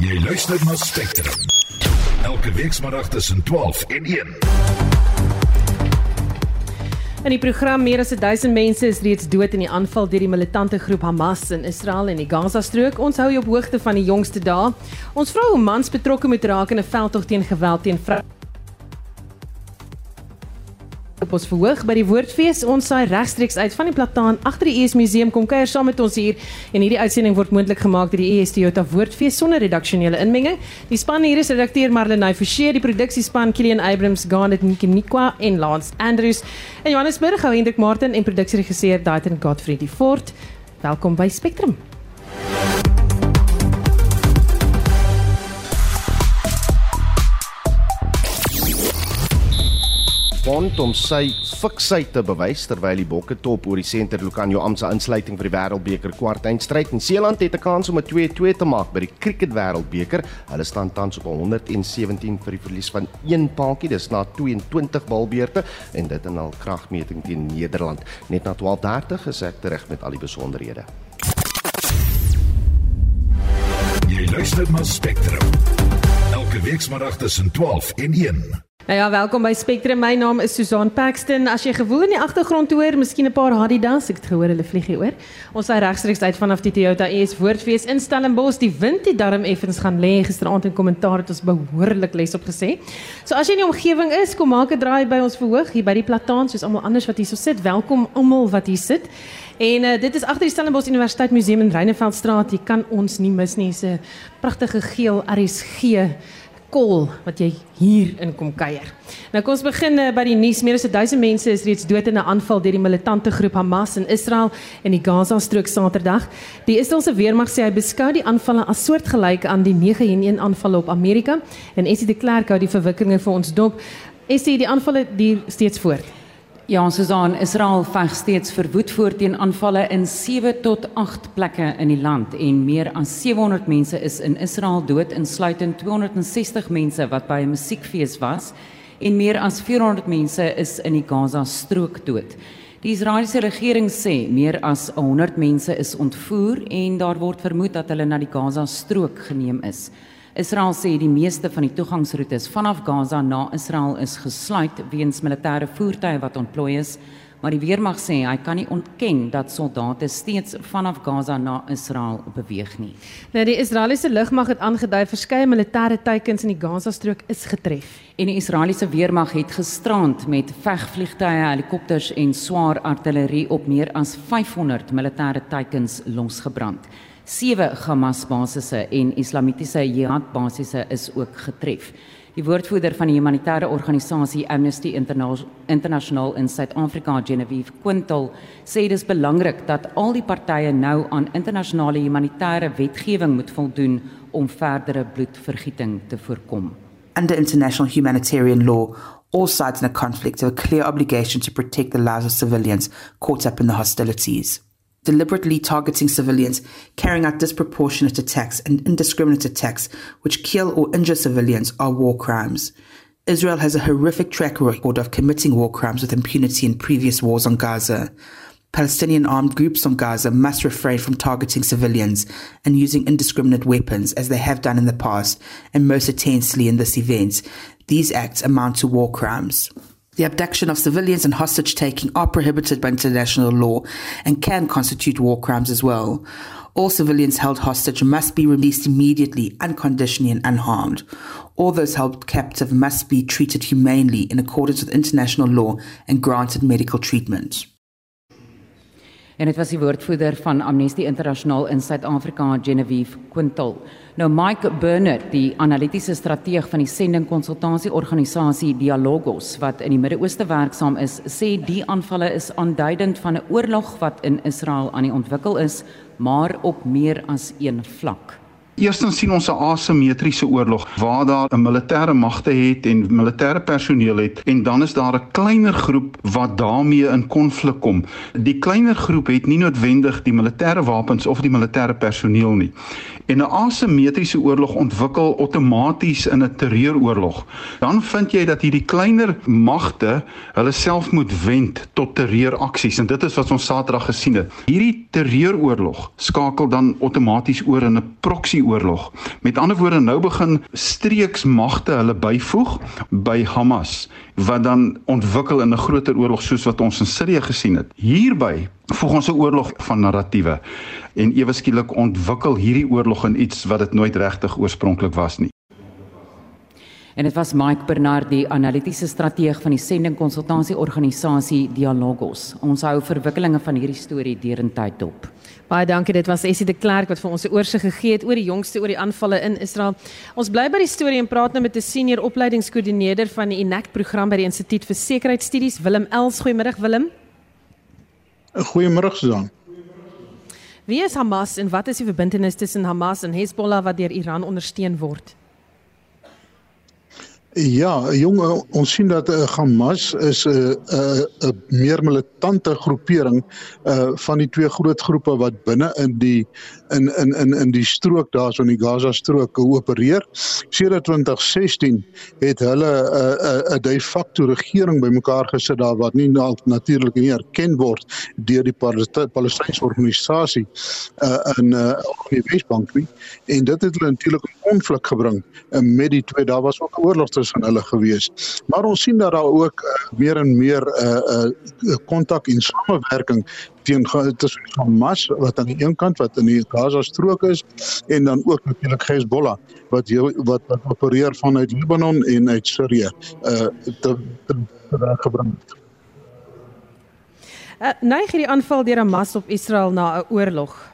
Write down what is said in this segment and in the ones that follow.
Jy luister na Spectrum. Elke weekmiddag tussen 12 en 1. In die program meer as 1000 mense is reeds dood in die aanval deur die militante groep Hamas in Israel en die Gaza-strook. Ons hou jou op hoogte van die jongste dae. Ons vra hoe mans betrokke moet raak in 'n veldtog teen geweld teen vroue op ons verhoog by die Woordfees. Ons saai regstreeks uit van die plataan agter die ES Museum kom kuier saam met ons hier en hierdie uitsending word moontlik gemaak deur die ES Toyota Woordfees sonder redaksionele inmenging. Die span hier is redakteur Marlenae Forsie, die produksiespan Kilian Abrams, Garnet Nkinikwa en Lance Andrews. En Johannesburg hou Hendrik Martin en produksieregisseur Daitron Godfrey Fort. Welkom by Spectrum. Bond om sy fiksheid te bewys terwyl die Bokke top oor die senter Lucanio Amsa insluiting vir die Wêreldbeker kwartfinale. En Seeland het 'n kans om 'n 2-2 te maak by die Cricket Wêreldbeker. Hulle staan tans op 117 vir die verlies van een paadjie. Dis na 22 balbeurte en dit in al kragmeting teen Nederland. Net na 12:30 is ek reg met al die besonderhede. Jy luister na Spectrum. Elke weekmiddag tussen 12 en 1. Nou ja, welkom by Spectrum. My naam is Susan Paxton. As jy gewoel in die agtergrond hoor, miskien 'n paar Adidas, ek het gehoor hulle vlieg hier oor. Ons is regstreeks uit vanaf die Toyota ES Woordfees in Stellenbosch. Die wind het darm effens gaan lê gisteraand in kommentaar het ons behoorlik les op gesê. So as jy in die omgewing is, kom maak 'n draai by ons verhoog hier by die plataan soos almal anders wat hier so sit. Welkom almal wat hier sit. En uh, dit is agter die Stellenbosch Universiteit Museum in Reineveldstraat. Jy kan ons nie mis nie. Dis 'n pragtige geel RSG kol wat jy hier in kom kuier. Nou kom ons begin uh, by die nuus. Meer as 1000 mense is reeds dood in 'n aanval deur die militante groep Hamas in Israel en die Gaza-strook Saterdag. Die Israeliese weermag sê hy beskou die aanvalle as soortgelyk aan die 9-1-1 aanvalle op Amerika en Essie de Klerk hou die verwikkelinge vir ons dop. Essie, die aanvalle duur steeds voort. Ja, Susan, Israel veg steeds verwoed voort teen aanvalle in 7 tot 8 plekke in die land en meer as 700 mense is in Israel dood, insluitend 260 mense wat by 'n musiekfees was en meer as 400 mense is in die Gaza-strook dood. Die Israeliese regering sê meer as 100 mense is ontvoer en daar word vermoed dat hulle na die Gaza-strook geneem is. Israel sê die meeste van die toegangsroetes vanaf Gaza na Israel is gesluit weens militêre voertuie wat ontplooi is, maar die weermag sê hy kan nie ontken dat soldate steeds vanaf Gaza na Israel beweeg nie. Nou die Israeliese lugmag het aangedui verskeie militêre teikens in die Gaza-strook is getref. En die Israeliese weermag het gisterand met vegvliegtuie, helikopters en swaar artillerie op meer as 500 militêre teikens losgebrand. Sewe Hamas-basisse en Islamitiese Jihad-basisse is ook getref. Die woordvoerder van die humanitêre organisasie Amnesty International in Suid-Afrika, Genevieve Quintal, sê dit is belangrik dat al die partye nou aan internasionale humanitêre wetgewing moet voldoen om verdere bloedvergieting te voorkom. Under international humanitarian law, all sides in a conflict have a clear obligation to protect the lives of civilians caught up in the hostilities. Deliberately targeting civilians, carrying out disproportionate attacks and indiscriminate attacks which kill or injure civilians are war crimes. Israel has a horrific track record of committing war crimes with impunity in previous wars on Gaza. Palestinian armed groups on Gaza must refrain from targeting civilians and using indiscriminate weapons as they have done in the past and most intensely in this event. These acts amount to war crimes. The abduction of civilians and hostage taking are prohibited by international law and can constitute war crimes as well. All civilians held hostage must be released immediately, unconditionally, and unharmed. All those held captive must be treated humanely in accordance with international law and granted medical treatment. En dit was die woordvoerder van Amnesty Internasionaal in Suid-Afrika, Genevieve Quintal. Nou Mike Burnett, die analitiese strateeg van die sendingkonsultasieorganisasie Dialogos wat in die Midde-Ooste werksaam is, sê die aanvalle is aanduidend van 'n oorlog wat in Israel aan die ontwikkel is, maar op meer as een vlak. Eerstens sien ons 'n asimetriese oorlog waar daar 'n militêre magte het en militêre personeel het en dan is daar 'n kleiner groep wat daarmee in konflik kom. Die kleiner groep het nie noodwendig die militêre wapens of die militêre personeel nie. En 'n asimetriese oorlog ontwikkel outomaties in 'n terreuroorlog. Dan vind jy dat hierdie kleiner magte hulle self moet wend tot terreuraksies en dit is wat ons Saterdag gesien het. Hierdie terreuroorlog skakel dan outomaties oor in 'n proxy die oorlog. Met ander woorde nou begin streeksmagte hulle byvoeg by Hamas wat dan ontwikkel in 'n groter oorlog soos wat ons in Sirië gesien het. Hierby voeg ons 'n oorlog van narratiewe en ewe skielik ontwikkel hierdie oorlog in iets wat dit nooit regtig oorspronklik was nie. En dit was Mike Bernard, die analitiese strateeg van die sendingkonsultasieorganisasie Dialogos. Ons hou verwikkelinge van hierdie storie deurentyd dop. Baie dankie. Dit was Essie de Klerk wat vir ons 'n oorsig gegee het oor die jongste oor die aanvalle in Israel. Ons bly by die storie en praat nou met 'n senior opleidingskoördineerder van die INAC program by die Instituut vir Sekuriteitsstudies, Willem Els. Goeiemôre Willem. Goeiemôre Susan. Wie is Hamas en wat is die verbintenis tussen Hamas en Hezbollah wat deur Iran ondersteun word? Ja, jong, ons sien dat uh, Hamas is 'n uh, 'n uh, 'n uh, meer militante groepering uh van die twee groot groepe wat binne in die in in in in die strook daarso in die Gaza strook opereer. Sedert 2016 het hulle 'n uh, 'n uh, de facto regering bymekaar gesit daar wat nie natuurlik nie erken word deur die Palestynse organisasie uh in uh die Wesbank nie. En dit het hulle natuurlik 'n konflik gebring uh, met die twee. Daar was ook 'n oorlog tussen hulle gewees. Maar ons sien dat daar ook uh, meer en meer 'n uh, uh, kontak en samewerking teen tussen Hamas wat aan die een kant wat in die Gaza strook is en dan ook natuurlik Hezbollah wat jou, wat wat opereer vanuit Libanon en uit Sirië uh te te, te gebring. Uh, neig hierdie aanval deur Hamas op Israel na 'n oorlog.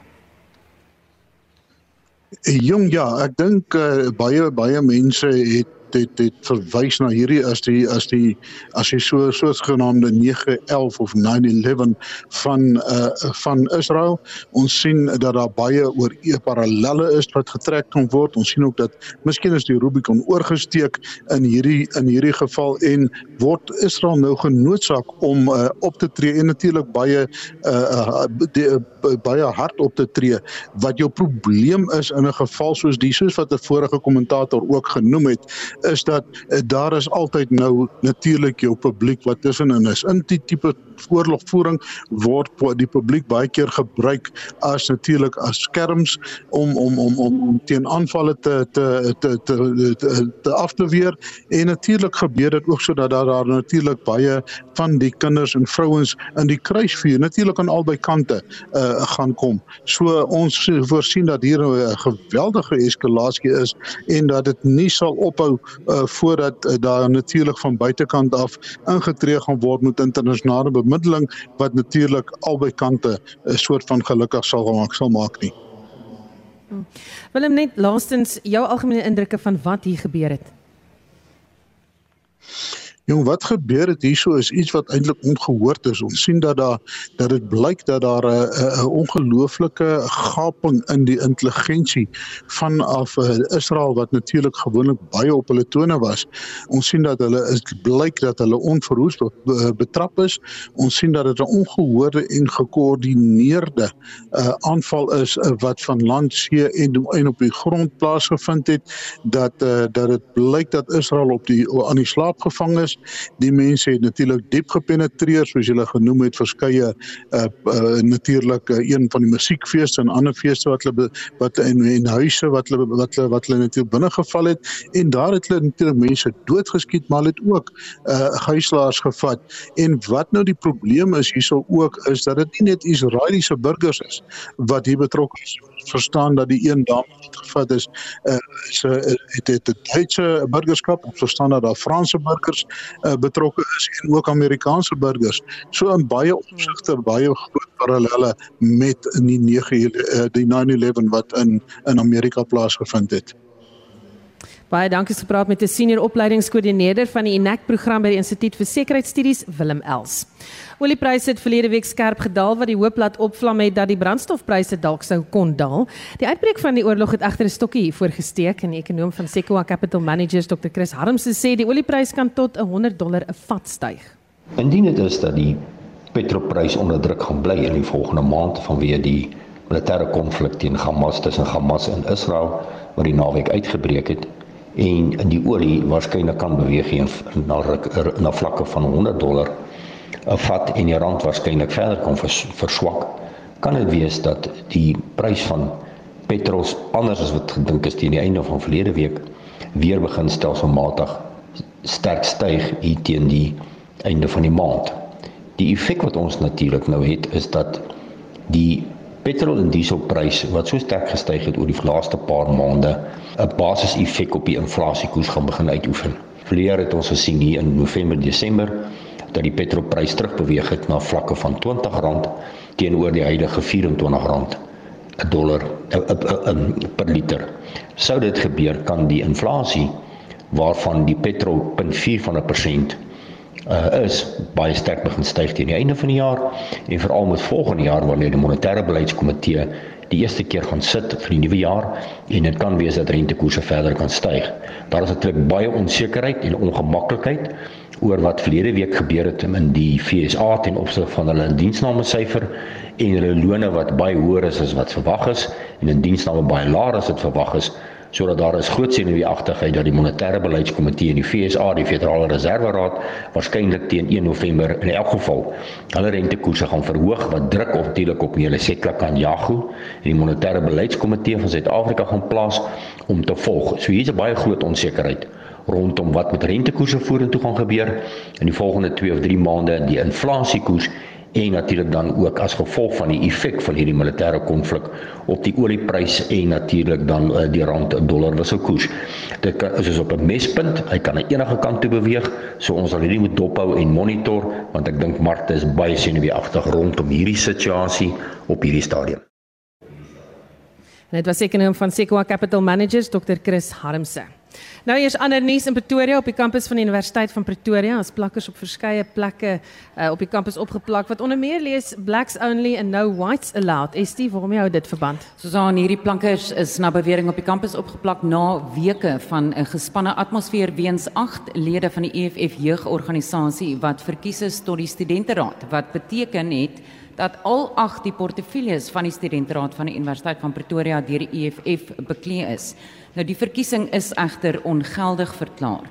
Jong ja, ek dink uh, baie baie mense het het het verwys na hierdie as die as die as jy so sogenaamde 9/11 of 9/11 van uh van Israel. Ons sien dat daar baie oor e parallelle is wat getrek kan word. Ons sien ook dat miskien is die Rubicon oorgesteek in hierdie in hierdie geval en word Israel nou genoodsaak om uh op te tree en natuurlik baie uh die, uh, baie hard op te tree wat jou probleem is in 'n geval soos die soos wat 'n vorige kommentator ook genoem het is dat uh, daar is altyd nou natuurlik jou publiek wat tussenin is. In die tipe oorlogvoering word die publiek baie keer gebruik as natuurlik as skerms om om om om, om teen aanvalle te te te te te, te af te weer en natuurlik gebeur dit ook sodat daar daar natuurlik baie van die kinders en vrouens in die kruisvuur natuurlik aan albei kante uh, gaan kom. So ons voorsien dat hier 'n geweldige eskalasie is en dat dit nie sal ophou uh, voordat uh, daar natuurlik van buitekant af ingetree gaan word met internasionale bemiddeling wat natuurlik albei kante 'n soort van gelukkig sal maak sal maak nie. Willem net laastens jou algemene indrukke van wat hier gebeur het. Jong, wat gebeur het hierso is iets wat eintlik ongehoord is. Ons sien dat daar dat dit blyk dat daar 'n 'n ongelooflike gaping in die intelligensie vanaf uh, Israel wat natuurlik gewoonlik baie op hulle tone was. Ons sien dat hulle is blyk dat hulle onverhoeds betrap is. Ons sien dat dit 'n ongehoorde en gekoördineerde uh, aanval is uh, wat van land, see en, en op die grond plaasgevind het dat uh, dat dit blyk dat Israel op die aan die slaap gevang is Die mense het natuurlik diep gepenetreer soos jy genoem het verskeie uh, uh natuurlik uh, een van die musiekfeeste en ander feeste wat hulle wat in en huise wat hulle wat hulle wat hulle natuurlik binne geval het. En daar het hulle natuurlik mense doodgeskiet maar hulle het ook uh huislaars gevat. En wat nou die probleem is hierso ook is dat dit nie net Israeliese burgers is wat hier betrokke is. Verstaan dat die een dame wat gevat is uh se het het 'n Duitse burgerskap ons verstaan dat daar Franse burgers uh, betrokke is en ook Amerikaanse burgers. So in baie opsigte baie groot parallelle met die 9 uh, die 9/11 wat in in Amerika plaasgevind het. Baie dankie vir gepraat met 'n senior opleidingskoördineerder van die INAC program by die Instituut vir Sekuriteitsstudies Willem Els. Oliepryse het verlede week skerp gedaal wat die hoop laat opvlam het dat die brandstofpryse dalk sou kon daal. Die uitbreek van die oorlog het egter 'n stokkie hiervoor gesteek en die ekonom van Sequoia Capital Managers Dr. Chris Harmse sê die oliepryse kan tot 100 dollar 'n vat styg. Indien dit is dat die petrolprys onder druk gaan bly in die volgende maand vanweë die militêre konflik teen Hamas tussen Hamas en Israel wat die naweek uitgebreek het en in die olie waarskynlik kan beweeg na na vlakke van 100 dollar 'n vat en die rand waarskynlik verder kon vers, verswak kan dit wees dat die prys van petrols anders as wat gedink is teen die einde van verlede week weer begin stelselmatig sterk styg hier teen die einde van die maand. Die effek wat ons natuurlik nou het is dat die petrol en dieselprys wat so sterk gestyg het oor die laaste paar maande 'n basiseffek op die inflasiekoers gaan begin uitoefen. Verlede het ons gesien hier in November, Desember dat die petrolprys terugbeweeg het na vlakke van R20 teenoor die huidige R24 'n dollar per liter. Sou dit gebeur kan die inflasie waarvan die petrol 0.4 van 'n persent uh, is baie sterk begin styg teen die einde van die jaar en veral met volgende jaar wanneer die monetêre beleidskomitee die eerste keer gaan sit vir die nuwe jaar en dit kan wees dat rentekoerse verder kan styg. Daar is natuurlik baie onsekerheid en ongemaklikheid oor wat verlede week gebeur het in die FSA ten opsigte van hulle diensname syfer en hulle lone wat baie hoër is as wat verwag is en in diensname baie laer as wat verwag is sodat daar is groot senuweeagtigheid dat die monetêre beleidskomitee en die FSA, die Federale Reserve Raad, waarskynlik teen 1 November in elk geval hulle rentekoerse gaan verhoog wat druk natuurlik op hulle sekla kan jagu en die monetêre beleidskomitee van Suid-Afrika gaan plaas om te volg. So hier's 'n baie groot onsekerheid rondom wat met rentekoerse vorentoe gaan gebeur in die volgende 2 of 3 maande die inflasiekoers en natuurlik dan ook as gevolg van die effek van hierdie militêre konflik op die olieprys en natuurlik dan uh, die rand dollar wisselkoers. Dit is dus op 'n mespunt, hy kan aan enige kant toe beweeg, so ons sal hierdie moet dophou en monitor want ek dink markte is baie senuweeagtig rondom hierdie situasie op hierdie stadium. En dit was ekonom van Sequoia Capital Managers Dr. Chris Harmse. Nou eers ander nuus in Pretoria op die kampus van die Universiteit van Pretoria. Ons plakkers op verskeie plekke uh, op die kampus opgeplak wat onder meer lees Blacks Only and No Whites Allowed. Is dit waarmee hou dit verband? Soos aan hierdie plakkers is na bewering op die kampus opgeplak na weke van 'n gespanne atmosfeer weens agt lede van die EFF jeugorganisasie wat verkies is tot die studenteraad wat beteken het dat al agt die portefeuilles van die studenteraad van die Universiteit van Pretoria deur die EFF beklee is. Nou die verkiesing is egter ongeldig verklaar.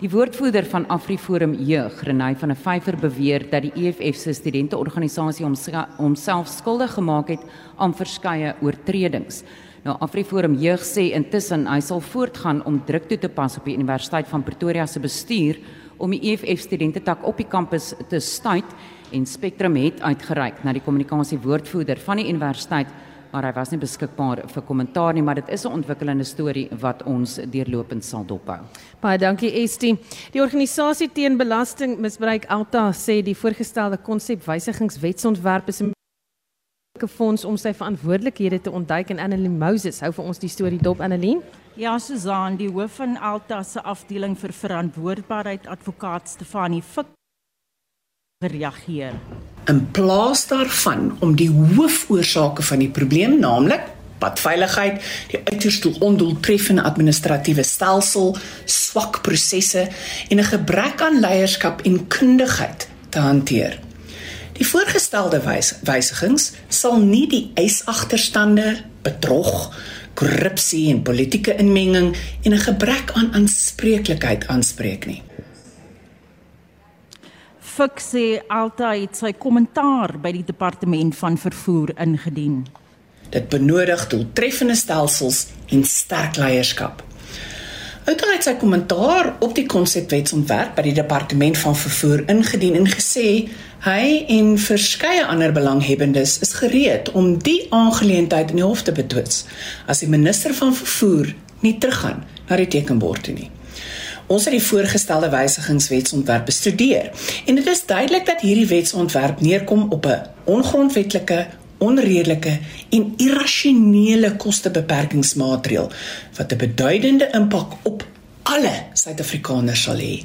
Die woordvoerder van AfriForum Jeug, Renay van der Vyver beweer dat die EFF se studenteorganisasie homself skuldig gemaak het aan verskeie oortredings. Nou AfriForum Jeug sê intussen hy sal voortgaan om druk toe te pas op die Universiteit van Pretoria se bestuur om die EFF studentetak op die kampus te stuit en Spectrum het uitgereik na die kommunikasiewoordvoerder van die universiteit maar hy was nie beskikbaar vir kommentaar nie, maar dit is 'n ontwikkelende storie wat ons deurlopend sal dophou. Baie dankie Estie. Die organisasie teen belastingmisbruik Alta sê die voorgestelde konsepwysigingswetsontwerp is 'n fonds om sy verantwoordelikhede te ontduik en Annelien Moses hou vir ons die storie dop Annelien. Ja, Susan, die hoof van Alta se afdeling vir verantwoordbaarheid advokaat Stefanie Fik reageer. In plaas daarvan om die hoofoorsake van die probleem, naamlik padveiligheid, die uiters ondoeltreffende administratiewe stelsel, swak prosesse en 'n gebrek aan leierskap en kundigheid te hanteer. Die voorgestelde wys wysigings sal nie die eisagterstande, bedrog, korrupsie en politieke inmenging en 'n gebrek aan aanspreeklikheid aanspreek nie. Fik sê altyd sy kommentaar by die departement van vervoer ingedien. Dit benodig doeltreffende stelsels en sterk leierskap. Outa het sy kommentaar op die konsepwetsontwerp by die departement van vervoer ingedien en gesê hy en verskeie ander belanghebbendes is gereed om die aangeleentheid in die hof te betwis as die minister van vervoer nie teruggaan na die tekenbord toe nie. Ons het die voorgestelde wysigingswetsontwerp bestudeer en dit is duidelik dat hierdie wetsontwerp neerkom op 'n ongrondwetlike, onredelike en irrasionele kostebeperkingsmaatreël wat 'n beduidende impak op alle Suid-Afrikaners sal hê.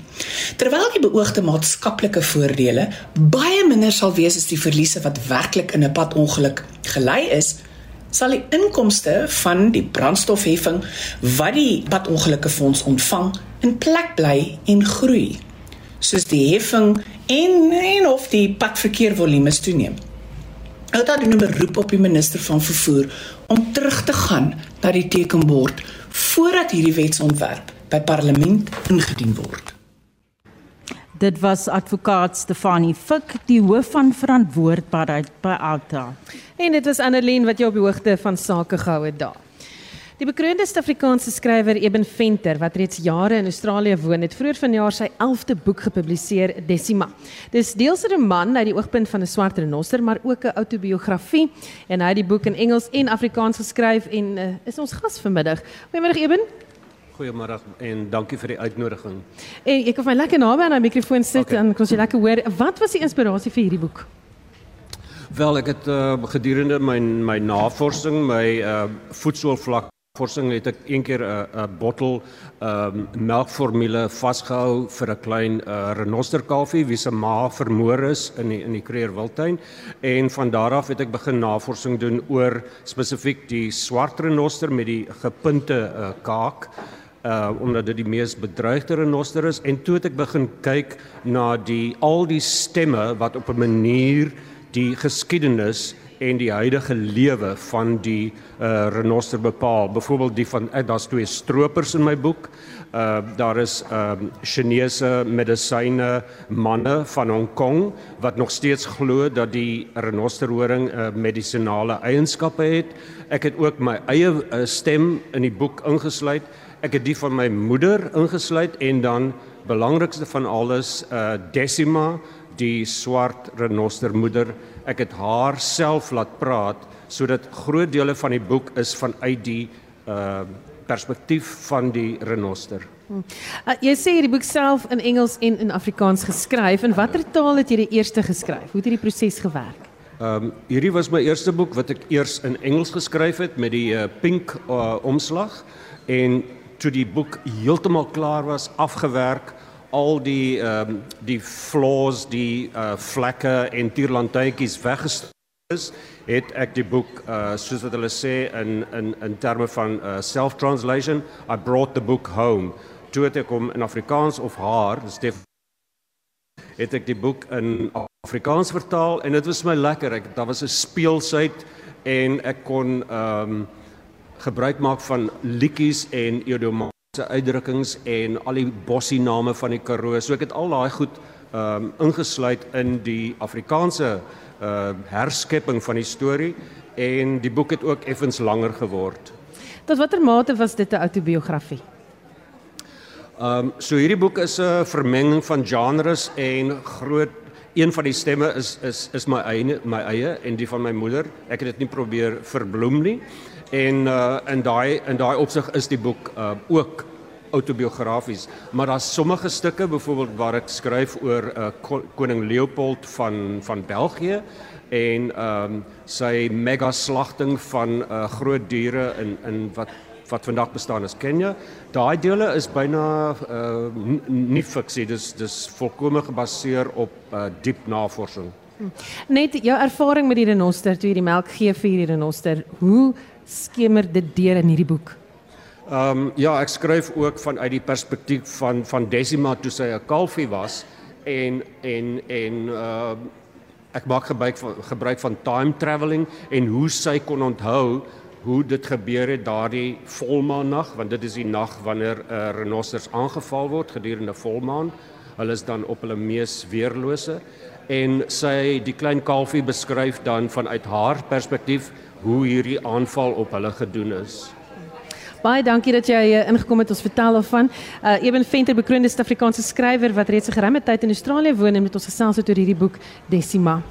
Terwyl die beoogde maatskaplike voordele baie minder sal wees as die verliese wat werklik in 'n padongeluk gelei is, sal die inkomste van die brandstofheffing wat die padongelukke fonds ontvang in plek bly en groei soos die heffing en en of die padverkeer volume toeneem. Outa doen 'n beroep op die minister van vervoer om terug te gaan na die tekenbord voordat hierdie wetsontwerp by parlement ingedien word. Dit was advokaat Stefanie Fik, die hoof van verantwoordbaarheid by Alta. En dit was Annelien wat jou op die hoogte van sake gehou het daar. Die bekroonde Suid-Afrikaanse skrywer Eben Venter wat reeds jare in Australië woon, het vroeër vanjaar sy 11de boek gepubliseer, Decima. Dis deels 'n roman uit die oogpunt van 'n swart renoster, maar ook 'n outobiografie en hy het die boek in Engels en Afrikaans geskryf en uh, is ons gas vanmiddag. Goeiemôre Eben. Goeiemôre en dankie vir die uitnodiging. En ek kan my lekker naby aan die mikrofoon sit Okay. en kan jy lekker hoor. Wat was die inspirasie vir hierdie boek? Wel, ek het uh, gedurende my my navorsing, my uh, voedselvlak navorsing het ek een keer 'n 'n bottel um, melkformule vasgehou vir 'n klein uh, renosterkalfie wie se ma vermoor is in die in die Kruger Wildtuin en van daar af het ek begin navorsing doen oor spesifiek die swart renoster met die gepunte uh, kaak uh omdat dit die mees bedreigde renoster is. En toe het ek begin kyk na die al die stemme wat op 'n manier die geskiedenis en die huidige lewe van die uh renoster bepaal. Byvoorbeeld die van uh, daar's twee stroopers in my boek. Uh daar is ehm um, Chinese medisyne manne van Hong Kong wat nog steeds glo dat die renosterhoring uh, medisinale eienskappe het. Ek het ook my eie uh, stem in die boek ingesluit. Ek het die van my moeder ingesluit en dan belangrikste van alles uh Decima die swart renostermoeder. Ek het haar self laat praat sodat groot dele van die boek is vanuit die uh perspektief van die renoster. Uh, jy sê hierdie boek self in Engels en in Afrikaans geskryf. In watter taal het jy die eerste geskryf? Hoe het hierdie proses gewerk? Ehm um, hierdie was my eerste boek wat ek eers in Engels geskryf het met die uh, pink uh, omslag en toe die boek heeltemal klaar was, afgewerk, al die ehm um, die flaws, die uh, vlekke en tierlantuintjies weggesteek is, het ek die boek uh soos wat hulle sê in in in terme van uh self translation, I brought the book home. Toe het ek hom in Afrikaans of haar, dis def het ek die boek in Afrikaans vertaal en dit was my lekker. Ek daar was 'n speelsheid en ek kon ehm um, gebruik maak van liedjies en idiomaatiese uitdrukkings en al die bossie name van die Karoo. So ek het al daai goed ehm um, ingesluit in die Afrikaanse uh herskepping van die storie en die boek het ook effens langer geword. Tot watter mate was dit 'n outobiografie? Ehm um, so hierdie boek is 'n vermenging van genres en groot een van die stemme is is is my eie my eie en die van my moeder. Ek het dit nie probeer verbloem nie. En uh in daai in daai opsig is die boek uh ook autobiografies, maar daar's sommige stukke byvoorbeeld waar ek skryf oor uh ko koning Leopold van van België en ehm um, sy mega slagting van uh groot diere in in wat wat vandag bestaan as Kenia. Daai dele is byna uh nie fiksie, dis dis volkome gebaseer op uh diep navorsing. Net jou ervaring met die renoster toe jy die melk gee vir hierdie renoster. Hoe skemer dit deur in hierdie boek? Ehm um, ja, ek skryf ook vanuit die perspektief van van Decima toe sy 'n kalfie was en en en uh ek maak gebruik van gebruik van time travelling en hoe sy kon onthou hoe dit gebeur het daardie volmaannag want dit is die nag wanneer uh, renosters aangeval word gedurende volmaan. Hulle is dan op hulle mees weerlose en sy die klein kalfie beskryf dan vanuit haar perspektief hoe hierdie aanval op hulle gedoen is. Baie dankie dat jy uh, ingekom het ons vertel daarvan. Uh Eben Venter bekroonde Suid-Afrikaanse skrywer wat reeds 'n geruime tyd in Australië woon en met ons gesels het oor hierdie boek Decima.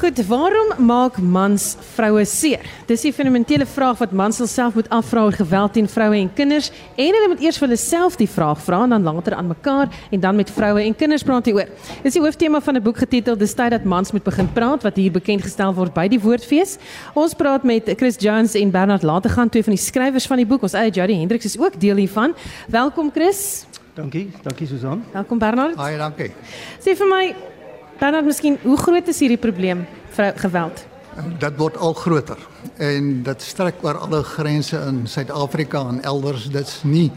Goed, waarom maak mans vroue seer? Dis die fundamentele vraag wat mans self moet afvra oor geweld teen vroue en kinders en hulle moet eers vir hulle self die vraag vra en dan later aan mekaar en dan met vroue en kinders praat hieroor. Dis die hooftema van 'n boek getitel Dis tyd dat mans moet begin praat wat hier bekend gestel word by die Woordfees. Ons praat met Chris Jones en Bernard Lategan, twee van die skrywers van die boek. Ons eie Jody Hendriks is ook deel hiervan. Welkom Chris. Dankie, dankie Susan. Welkom Bernard. Baie dankie. Sê vir my Bernard, miskien hoe groot is hierdie probleem vrou geweld? Dit word al groter en dit strek oor alle grense in Suid-Afrika en elders. Dit's nie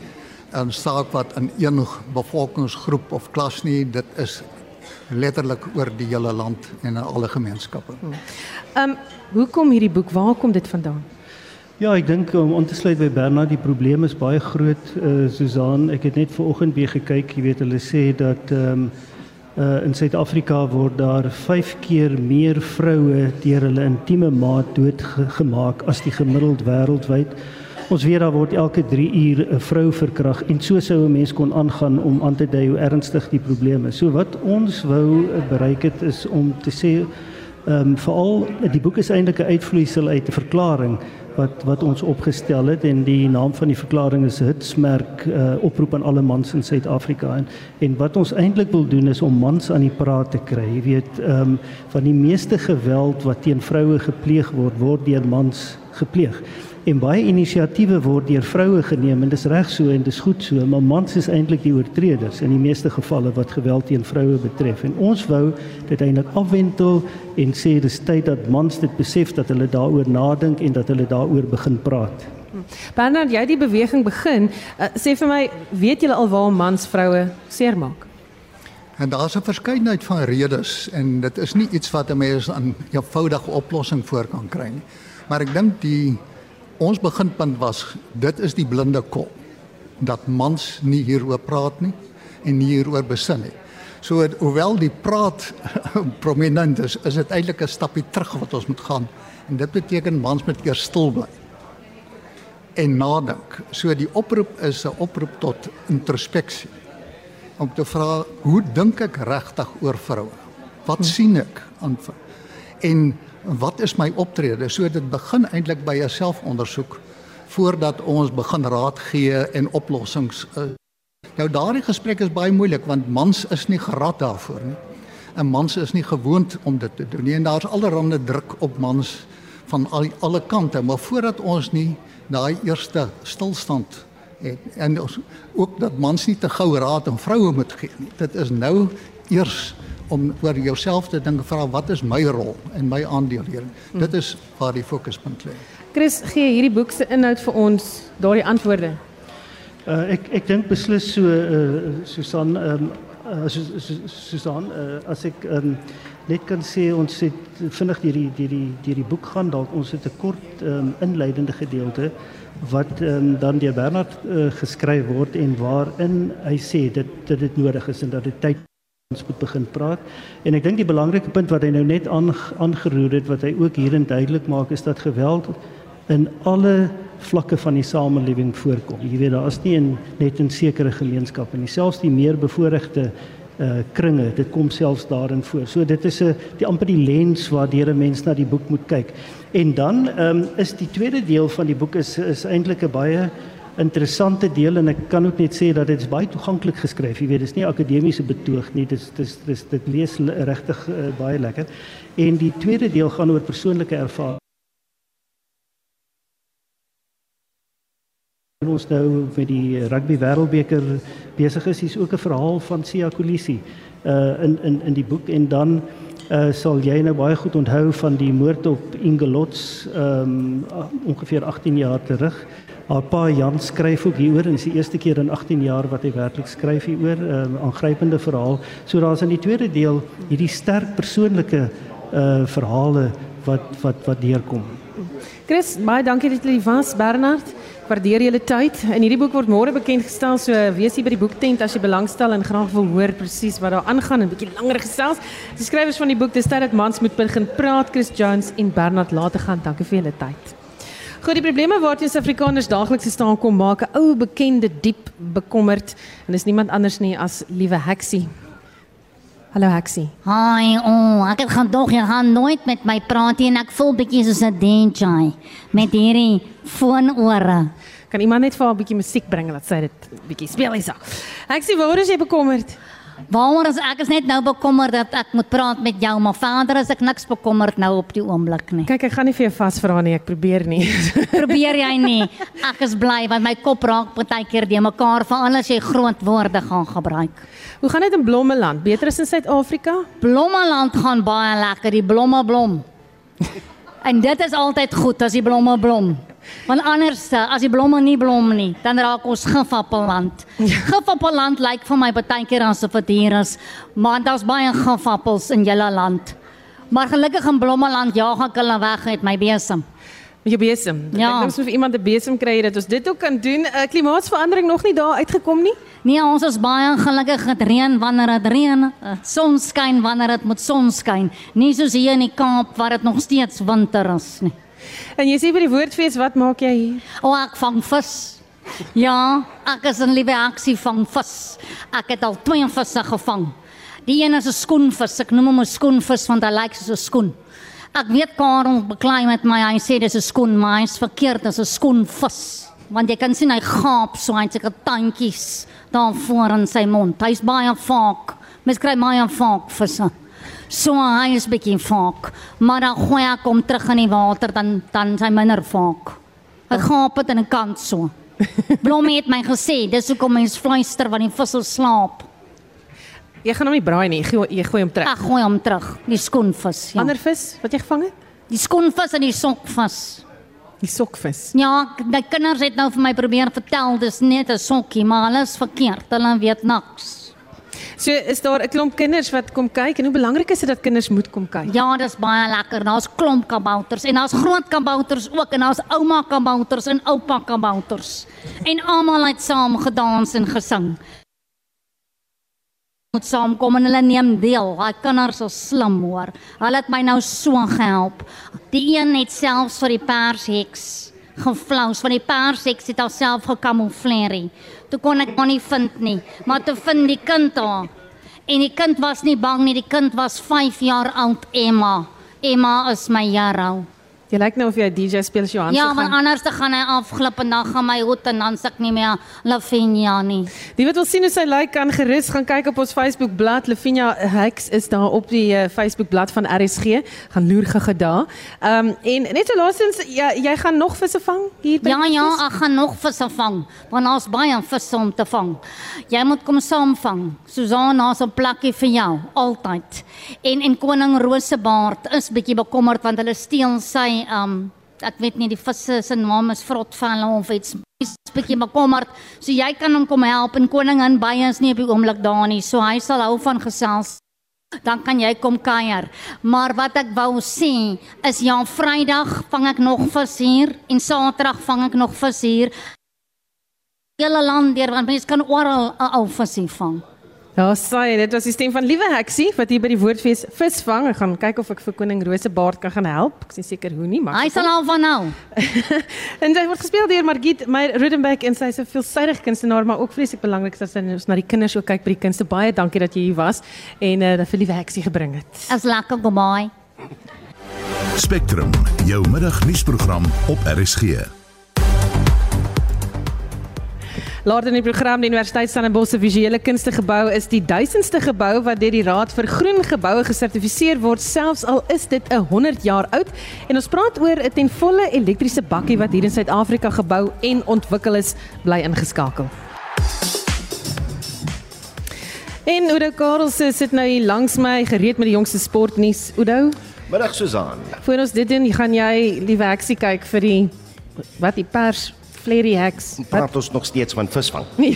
'n saak wat in een bevolkingsgroep of klas nie, dit is letterlik oor die hele land en in alle gemeenskappe. Ehm um, hoe kom hierdie boek? Waar kom dit vandaan? Ja, ek dink om aan te sluit by Bernard, die probleem is baie groot. Uh Susan, ek het net vanoggend weer gekyk, jy weet hulle sê dat ehm um, uh in Suid-Afrika word daar 5 keer meer vroue deur hulle intieme maat doodgemaak as die gemiddeld wêreldwyd. Ons weet daar word elke 3 uur 'n vrou verkragt en so sou 'n mens kon aangaan om aan te dui hoe ernstig die probleem is. So wat ons wou bereik het is om te sê ehm um, veral die boek is eintlik 'n uitvloeisel uit 'n verklaring wat wat ons opgestel het en die naam van die verklaring is hitsmerk uh, oproep aan alle mans in Suid-Afrika en en wat ons eintlik wil doen is om mans aan die praat te kry. Jy weet, ehm um, van die meeste geweld wat teen vroue gepleeg word, word deur mans gepleeg. En baie inisiatiewe word deur vroue geneem en dis reg so en dis goed so, maar mans is eintlik die oortreders in die meeste gevalle wat geweld teen vroue betref. En ons wou dit eintlik afwentel en sê dis tyd dat mans dit besef dat hulle daaroor nadink en dat hulle daaroor begin praat. Bernard, jy die beweging begin. Uh, sê vir my, weet julle al waar mans vroue seermaak? En daar's 'n verskeidenheid van redes en dit is nie iets wat 'n mens aan 'n eenvoudige oplossing voor kan kry nie. Maar ek dink die ons beginpunt was dit is die blinde kop dat mans nie hieroor praat nie en nie hieroor besin nie. So hoewel die praat prominent is, is dit eintlik 'n stapie terug wat ons moet gaan en dit beteken mans moet eers stil bly en nadink. So die oproep is 'n oproep tot introspeksie om te vra hoe dink ek regtig oor vroue? Wat sien ek aan en wat is my optrede? So dit begin eintlik by 'n selfondersoek voordat ons begin raad gee en oplossings. Uh, nou daardie gesprek is baie moeilik want mans is nie gerad daarvoor nie. En mans is nie gewoond om dit te doen nie. En daar's allerlei druk op mans van al alle kante, maar voordat ons nie daai eerste stilstand het en ons, ook dat mans nie te gou raad aan vroue moet gee nie. Dit is nou eers om oor jouself te dink vra wat is my rol en my aandeel hier. Hmm. Dit is waar die fokuspunt lê. Chris, gee hierdie boek se inhoud vir ons daardie antwoorde. Uh, ek ek dink beslis so uh, Susan ehm um, uh, Susan uh, as ek um, net kan sê ons het vinnig hierdie hierdie hierdie boek gaan dalk ons het 'n kort um, inleidende gedeelte wat um, dan deur Bernard uh, geskryf word en waarin hy sê dit dat dit nodig is en dat dit tyd ons moet begin praat. En ek dink die belangrike punt wat hy nou net aangeroer het wat hy ook hierin duidelik maak is dat geweld in alle vlakke van die samelewing voorkom. Jy weet daar is nie in, net in sekere gemeenskappe nie, selfs die meer bevoorregte uh kringe, dit kom selfs daarin voor. So dit is 'n die amper die lens waardeur 'n mens na die boek moet kyk. En dan ehm um, is die tweede deel van die boek is is eintlik 'n baie interessante deel en ek kan ook net sê dat dit is baie toeganklik geskryf. Jy weet, dit is nie akademiese betoog nie. Dit is dis dis dit lees regtig uh, baie lekker. En die tweede deel gaan oor persoonlike ervaring. ons nou met die rugby wêreldbeker besig is, is ook 'n verhaal van Sia Kolisi uh in in in die boek en dan uh sal jy nou baie goed onthou van die moord op Ingelots um ongeveer 18 jaar terug. Haar pa Jan skryf ook hieroor en dis die eerste keer in 18 jaar wat hy werklik skryf hieroor, 'n um, aangrypende verhaal. So daar's in die tweede deel hierdie sterk persoonlike uh verhale wat wat wat deurkom. Chris, baie dankie dat jy was, Bernard. Ek waardeer julle tyd. En hierdie boek word môre bekend gestel, so wees hier by die boektent as jy belangstel en graag wil hoor presies wat daar aangaan en 'n bietjie langer gesels. Die skrywers van die boek, dis tyd dat mans moet begin praat, Chris Jones en Bernard later gaan. Dankie vir julle tyd. Goed, die probleme waarteen Suid-Afrikaners daagliks staan kom maak 'n ou bekende diep bekommerd en dis niemand anders nie as liewe Heksie. Hallo Heksie. Hi, oh, ek het gaan dog jy gaan nooit met my praat nie en ek voel bietjie soos 'n dentjie met hierdie foonore. Kan iemand net vir 'n bietjie musiek bring laat sy dit bietjie speel hierso. Heksie, waar is jy bekommerd? Waaroor is ek is net nou bekommerd dat ek moet praat met jou, maar verder is ek niks bekommerd nou op die oomblik nie. Kyk, ek gaan nie vir jou vasvra nie, ek probeer nie. probeer jy nie? Ek is bly want my kop raak baie keer de mekaar vir alles jy groot woorde gaan gebruik. Hoe gaan dit in Blommeland? Beter as in Suid-Afrika? Blommeland gaan baie lekker, die blomme blom. en dit is altyd goed as die blomme blom. Want anders eh, as die blomme nie blom nie, dan raak ons gifappeland. Gifappeland lyk vir my baie keer asof dit hier is, maar daar's baie gifappels in julle land. Maar gelukkig in Blommeland jaag ek hulle weg met my besem. Met jou besem. Ja. Ek dink vir iemand 'n besem kry dat ons dit ook kan doen. Uh, klimaatsverandering nog nie daar uitgekom nie. Nee, ons is baie gelukkig het reën wanneer dit reën, uh, sonskyn wanneer dit moet sonskyn. Nie soos hier in die Kaap waar dit nog steeds winter is nie. En jy sê by die woordfees, wat maak jy hier? O, oh, ek vang vis. Ja, ek is in liewe aksie vang vis. Ek het al twee visse gevang. Die een is 'n skoenvis. Ek noem hom 'n skoenvis want hy lyk soos 'n skoen. Ek weet Karel beklei met my. Hy sê dis 'n skoen, maar hy's verkeerd. Dis 'n skoenvis. Want jy kan sien hy gaap so het seker tandjies daar voor in sy mond. Hy's baie vaak. Mens kry baie vaak visse. So hy is bietjie vaak, maar dan gooi ek hom terug in die water dan dan sy minder vaak. Hy gaap dit in 'n kant so. Blomme het my gesê, dis hoekom mens fluister wanneer die visse slaap. Jy gaan hom nie braai nie, jy gooi, jy gooi hom terug. Ek gooi hom terug, die skoenvis. Ja. Ander vis wat jy gevang het? Die skoenvis en die sokvis. Die sokvis. Ja, die kinders het nou vir my probeer vertel dis net 'n sokkie, maar hulle is verkeerd. Hulle weet niks. So is daar 'n klomp kinders wat kom kyk en hoe belangrik is dit dat kinders moet kom kyk? Ja, dis baie lekker. Daar's klomp kabouters en daar's groot kabouters ook en daar's ouma kabouters en oupa kabouters. En almal het saam gedans en gesing. Moet saamkom en hulle neem deel. Daai kinders is slim hoor. Hulle het my nou so gehelp. Die een het selfs vir die persheks geflous van die persheks het alself gekamoufleer. Toe kon ek hom nie vind nie, maar te vind die kind daar. En die kind was nie bang nie, die kind was 5 jaar oud, Emma. Emma is my hero. Jy lyk nou of jy 'n DJ speel as Johan Ja, want anders te gaan hy afglip en dan gaan my hoed en dan suk nie meer Lavinia nie. Die wat wil sien hoe sy lyk kan gerus gaan kyk op ons Facebook bladsy Lavinia Hex is daar op die uh, Facebook bladsy van RSG. Gaan loer gege daar. Ehm um, en net so laasens jy jy gaan nog visse vang hier by Ja ja, ek gaan nog visse vang. Want ons baie visse om te vang. Jy moet kom saamvang. Susanna het 'n plekkie vir jou altyd. En en koning Rosebaard is bietjie bekommerd want hulle steel sy um ek weet nie die visse se naam is Vrotvalle of iets bietjie bekommerd. So jy kan hom kom help en koningin baie is nie op die oomblik daar nie. So hy sal hou van gesels. Dan kan jy kom kuier. Maar wat ek wou sê is ja, Vrydag vang ek nog vis hier en Saterdag vang ek nog vis hier. Hele land deur want mense kan oral 'n ou visie vang. Ja, sê dit was die stem van Liewe Heksie wat hier by die woordfees visvang. Ek gaan kyk of ek vir koning Rosebaard kan gaan help. Ek is nie seker hoe nie, maar hy sal al van nou. en hy word gespeel deur Margit Meyer Rodenbeck en sy is 'n veelsidige kunstenaar, maar ook vreeslik belangrik dat sy ons na die kinders ook kyk by die kunste. Baie dankie dat jy hier was en uh, dat vir Liewe Heksie gebring het. As lekker goodbye. Spectrum, jou middagnuusprogram op RSG. Laat in die program die Universiteit Stellenbosch se visuele kunste gebou is die duisendste gebou wat deur die Raad vir Groen Geboue gesertifiseer word, selfs al is dit 'n 100 jaar oud. En ons praat oor 'n ten volle elektriese bakkie wat hier in Suid-Afrika gebou en ontwikkel is, bly ingeskakel. En Udo Karls sit nou hier langs my gereed met die jongste sportnuus. Udo, Middag Susan. voor ons dit doen, gaan jy die werksie kyk vir die wat die pers Flerry Hacks. Praat ons nog steeds van visvang.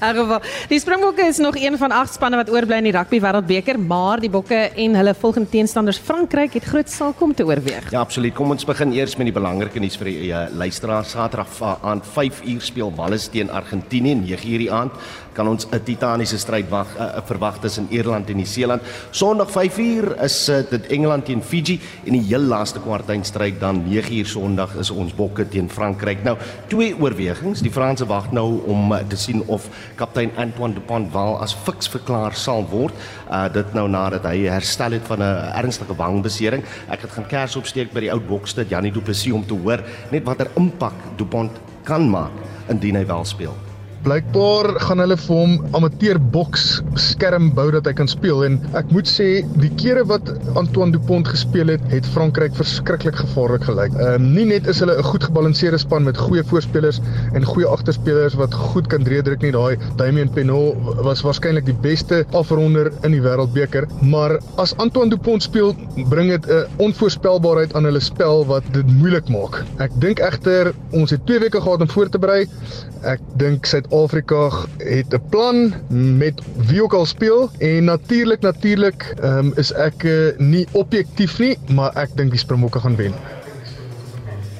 Ja. Geval, die Springbokke is nog een van agt spanne wat oorbly in die rugby wêreldbeker, maar die Bokke en hulle volgende teenstanders Frankryk het groot saak om te oorweeg. Ja, absoluut. Kom ons begin eers met die belangrike nuus vir die uh, luisteraars. Saterdag aan 5 uur speel Wallis teen Argentinië, 9 uur die aand kan ons 'n titaniese stryd wag uh, verwag tussen Ierland en Nieu-Seeland. Sondag 5 uur is uh, dit Engeland teen Fiji en die heel laaste kwartfinalestryd dan 9 uur Sondag is ons Bokke teen Frankryk. Nou, twee oorwegings. Die Franse wag nou om uh, te sien of kaptein Antoine Dupont wel as fiks verklaar sal word. Uh dit nou nadat hy herstel het van 'n ernstige wangbesering. Ek het gaan kers opsteek by die ou boksstad Janie Du Plessis om te hoor net watter impak Dupont kan maak indien hy wel speel. Blykbaar gaan hulle vir hom amateur boks skerm bou dat hy kan speel en ek moet sê die kere wat Antoine Dupont gespeel het, het Frankryk verskriklik gevaarlik gelyk. Ehm um, nie net is hulle 'n goed gebalanseerde span met goeie voorspelers en goeie agterspelers wat goed kan dreedruk nie. Daai Damien Penaud was waarskynlik die beste afronder in die Wêreldbeker, maar as Antoine Dupont speel, bring dit 'n onvoorspelbaarheid aan hulle spel wat dit moeilik maak. Ek dink egter ons het 2 weke gehad om voor te berei. Ek dink Suid-Afrika het 'n plan met wie ook al speel en natuurlik natuurlik um, is ek uh, nie objektief nie, maar ek dink die Springbokke gaan wen.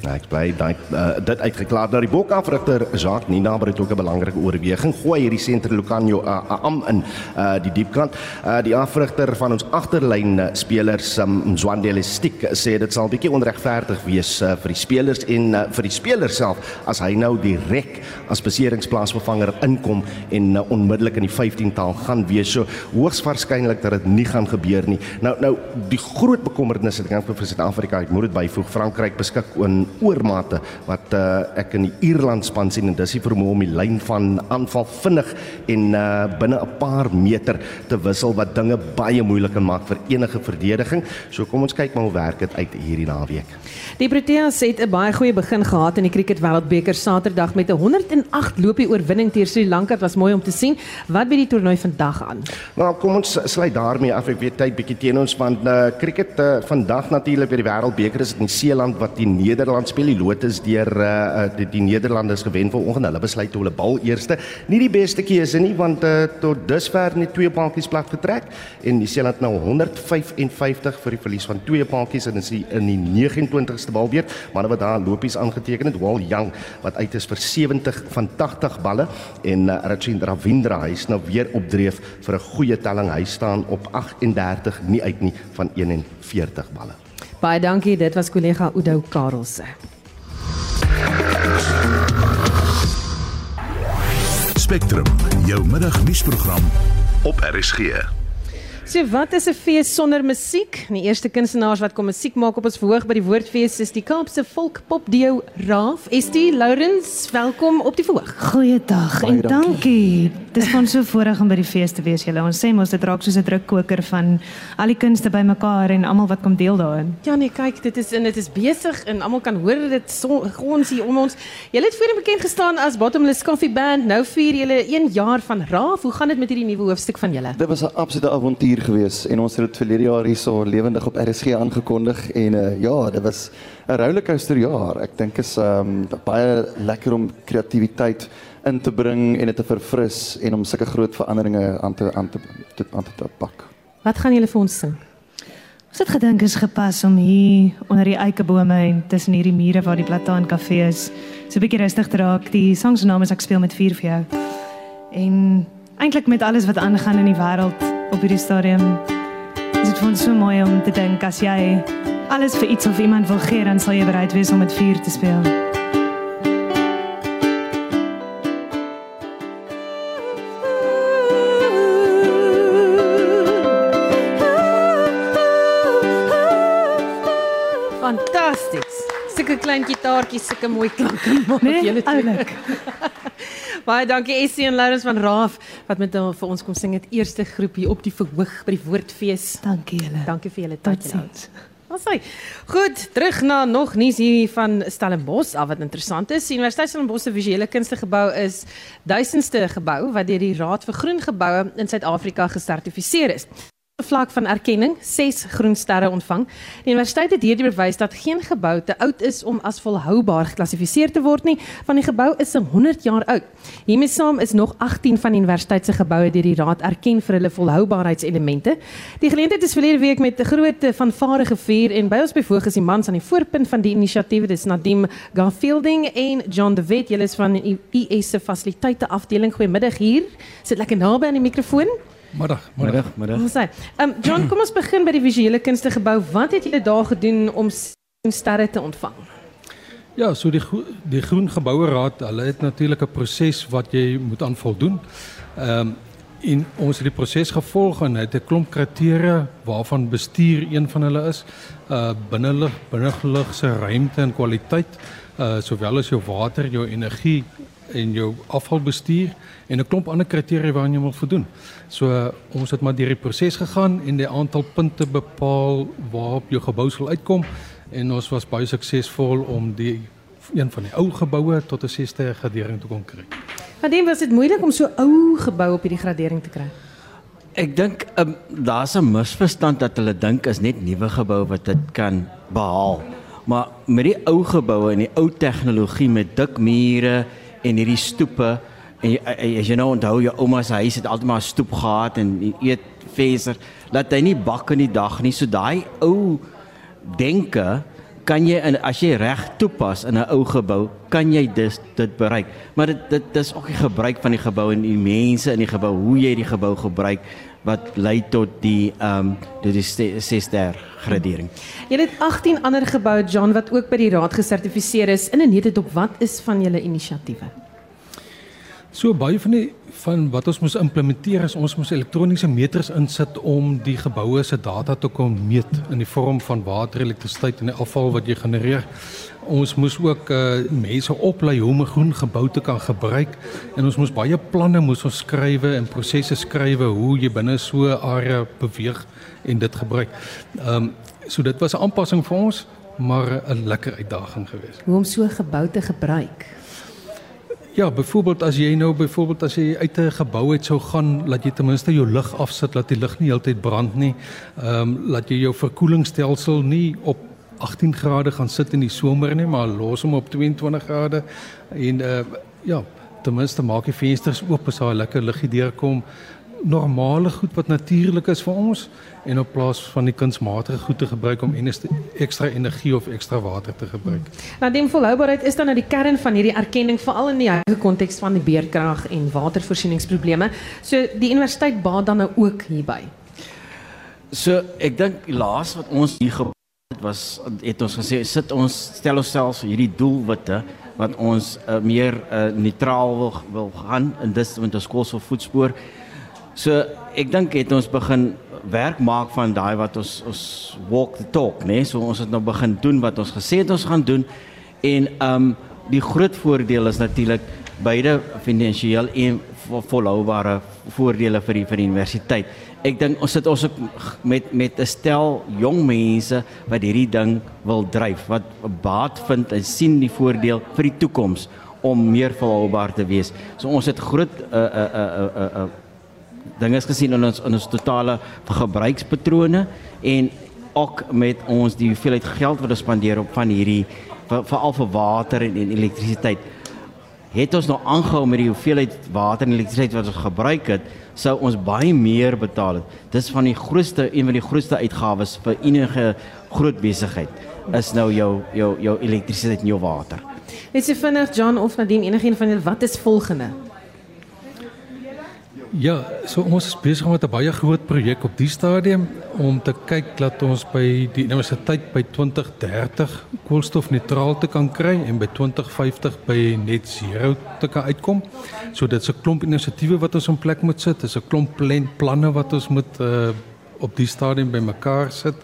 Ek bly daai uh, dit uitgeklaar. Nou die bokafrigter Jacques Ninaber het ook 'n belangrike oorweging. Gooi hierdie senter Lucanio uh, am in uh, die diepkant. Uh, die afrigter van ons agterlyn uh, spelers um, Mzwandile Stick sê dit sal bietjie onregverdig wees uh, vir die spelers en uh, vir die spelers self as hy nou direk as beseringsplaasvervanger inkom en uh, onmiddellik in die 15-tal gaan wees. So hoogs waarskynlik dat dit nie gaan gebeur nie. Nou nou die groot bekommernis ek dink vir Suid-Afrika, ek moet dit byvoeg, Frankryk beskik oor oormate wat uh, ek in die Ierland span sien en dis die vermoë om die lyn van aanval vinnig en uh, binne 'n paar meter te wissel wat dinge baie moeilik kan maak vir enige verdediging. So kom ons kyk maar hoe werk dit uit hierdie naweek. Die Proteas het 'n baie goeie begin gehad in die Cricket Wêreldbeker Saterdag met 'n 108 lopie oorwinning teen Sri Lanka. Dit was mooi om te sien. Wat by die toernooi vandag aan? Nou kom ons sluit daarmee af. Ek weet tyd bietjie teen ons want uh, cricket uh, vandag natuurlik by die Wêreldbeker is dit in Seeland wat die Nederland speel. Die Lotus deur uh, die, die Nederlanders gewen vanoggend. Hulle besluit hulle bal eerste. Nie die beste keuse nie want uh, tot dusver net twee paadjies plat getrek en die Seeland nou 155 vir die verlies van twee paadjies en is in die 29ste balbeurt. Manne wat daar lopies aangeteken het, Wal Young wat uit is vir 70 van 80 balle en uh, Rachin Ravindra is nou weer op dreef vir 'n goeie telling. Hy staan op 38 nie uit nie van 41 balle. Baie dankie. Dit was kollega Udo Karelse. Spectrum, jou middagnuusprogram op RSG. So wat is 'n fees sonder musiek? Die eerste kunstenaars wat kom musiek maak op ons verhoog by die Woordfees is die Kaapse Volkpopduo Raaf. Estie Lourens, welkom op die verhoog. Goeiedag en dankie. Dit is van so voorreg om by die fees te wees julle. Ons sê mos dit raak soos 'n drukkoker van al die kunste bymekaar en almal wat kom deel daarin. Ja nee, kyk, dit is en dit is besig en almal kan hoor dit so, gons hier om ons. Julle het voorheen bekend gestaan as Bottomless Coffee Band. Nou vier julle 1 jaar van Raaf. Hoe gaan dit met hierdie nuwe hoofstuk van julle? Dit was 'n absolute avontuur hier gewees en ons het dit verlede jaar hierso lewendig op RSG aangekondig en uh, ja, dit was 'n rollercoaster jaar. Ek dink is um baie lekker om kreatiwiteit in te bring en dit te verfris en om sulke groot veranderinge aan te aan te te, aan te, te pak. Wat gaan julle vir ons sing? Ons het gedink is gepas om hier onder die eikebome en tussen hierdie mure waar die Plataan kafee is, so 'n bietjie rustig te raak. Die sang se naam is Ek speel met vuur vir jou. En eintlik met alles wat aangaan in die wêreld op hierdie stadium is dit vir ons so mooi om te dink as jy alles vir iets of iemand wil gee dan sal jy bereid wees om met vuur te speel. Fantasties. Sulke klein gitaartjies, sulke mooi klanke maak nee, julle oulik. Baie dankie Essie en Lourens van Raaf wat met hom vir ons kom sing het eerste groep hier op die verhoog by die Woordfees. Dankie julle. Dankie vir julle tyd. Totsiens. Asai. Goed, terug na nog nuus hier van Stellenbosch, af wat interessant is. Universiteit Stellenbosch se visuele kunste gebou is duisendste gebou wat deur die Raad vir Groen Geboue in Suid-Afrika gesertifiseer is vlak van erkenning 6 groen sterre ontvang. Die universiteit het hierdie bewys dat geen gebou te oud is om as volhoubaar geklassifiseer te word nie, want die gebou is 100 jaar oud. Hiermee saam is nog 18 van die universiteit se geboue deur die raad erken vir hulle volhoubaarheidselemente. Die geleentheid is verlede week met 'n groot fanfare gevier en by ons bevoeg is die mans aan die voorpunt van die inisiatief, dis Nadim Garfielding en John De Wet, julle is van die IS se fasiliteite afdeling. Goeiemiddag hier. Sit lekker naby aan die mikrofoon. Middag, middag, middag. Ons sê, ehm um, John, kom ons begin by die visuele kunste gebou. Wat het julle daar gedoen om sterre te ontvang? Ja, so die die Groen Geboue Raad, hulle het natuurlik 'n proses wat jy moet aan voldoen. Ehm um, en ons het die proses gevolg en het 'n klomp kriteria waarvan bestuur een van hulle is. Uh binne binnelug se ruimte en kwaliteit, uh sowel as jou water, jou energie en jou afvalbestuur en 'n klomp ander kriteria waaraan jy moet voldoen. So ons het maar deur die proses gegaan en die aantal punte bepaal waarop jou gebou sal uitkom en ons was baie suksesvol om die een van die ou geboue tot 'n 6ste gradering te kon kry. Nadien was dit moeilik om so ou gebou op hierdie gradering te kry. Ek dink um, daar's 'n misverstand dat hulle dink is net nuwe gebou wat dit kan behaal. Maar met die ou geboue en die ou tegnologie met dik mure en hierdie stoepe en jy, as jy nou onthou jou ouma se huis het altyd maar 'n stoep gehad en eet venster laat hy nie bak in die dag nie so daai ou denke kan jy in as jy reg toepas in 'n ou gebou, kan jy dis dit bereik. Maar dit dit dis ook die gebruik van die gebou en die mense in die gebou, hoe jy die gebou gebruik wat lei tot die ehm um, dit is 6 ster gradering. Jy het 18 ander geboue John wat ook by die raad gesertifiseer is in 'n net op wat is van julle inisiatiewe? So baie van die van wat ons moes implementeer is ons moes elektroniese meters insit om die geboue se data te kon meet in die vorm van water, elektrisiteit en die afval wat jy genereer. Ons moes ook uh, mense oplei hoe om 'n groen gebou te kan gebruik en ons moes baie planne moes ons skrywe en prosesse skrywe hoe jy binne so 'n area beweeg en dit gebruik. Ehm um, so dit was 'n aanpassing vir ons, maar 'n lekker uitdaging geweest. Hoe om so 'n gebou te gebruik? Ja, byvoorbeeld as jy nou byvoorbeeld as jy uit 'n gebou uit sou gaan, laat jy ten minste jou lig afsit, laat die lig nie heeltyd brand nie. Ehm um, laat jy jou verkoelingsstelsel nie op 18 grade gaan sit in die somer nie, maar los hom op 22 grade en uh ja, ten minste maak die vensters oop as daar lekker luggie deurkom normale goed wat natuurlik is vir ons en op plaas van die kunsmatige goed te gebruik om ekstra energie of ekstra water te gebruik. Nou die volhoubaarheid is dan nou die kern van hierdie erkenning veral in die huidige konteks van die beerkrag en watervoorsieningsprobleme. So die universiteit baat dan nou ook hierby. So ek dink laaste wat ons hier het was het ons gesê sit ons stel onsself hierdie doelwitte wat ons uh, meer uh, neutraal wil, wil gaan in dis met ons koolstofvoetspoor So ek dink het ons begin werk maak van daai wat ons ons walk the talk, né? Nee? So ons het nou begin doen wat ons gesê het ons gaan doen. En um die groot voordeel is natuurlik beide finansiëel en volhoubare voordele vir die vir die universiteit. Ek dink ons sit ons met met 'n stel jong mense wat hierdie ding wil dryf, wat baat vind en sien die voordeel vir die toekoms om meer volhoubaar te wees. So ons het groot 'n uh, 'n uh, 'n uh, 'n uh, 'n uh, dinge gesien in ons in ons totale gebruikspatrone en ook met ons die hoeveelheid geld wat ons spandeer op van hierdie veral vir water en, en elektrisiteit het ons nou aangehou met die hoeveelheid water en elektrisiteit wat ons gebruik het sou ons baie meer betaal het. Dis van die grootste een van die grootste uitgawes vir enige groot besigheid is nou jou jou jou elektrisiteit en jou water. Net so vinnig John of Nadine enigiemand van julle wat is volgende Ja, so ons is besig met 'n baie groot projek op die stadium om te kyk dat ons by die universiteit by 2030 koolstofneutraal te kan kry en by 2050 by net zero te kan uitkom. So dit's 'n klomp inisiatiewe wat ons in plek moet sit, dis 'n klomp plan, planne wat ons moet uh, op die stadium bymekaar sit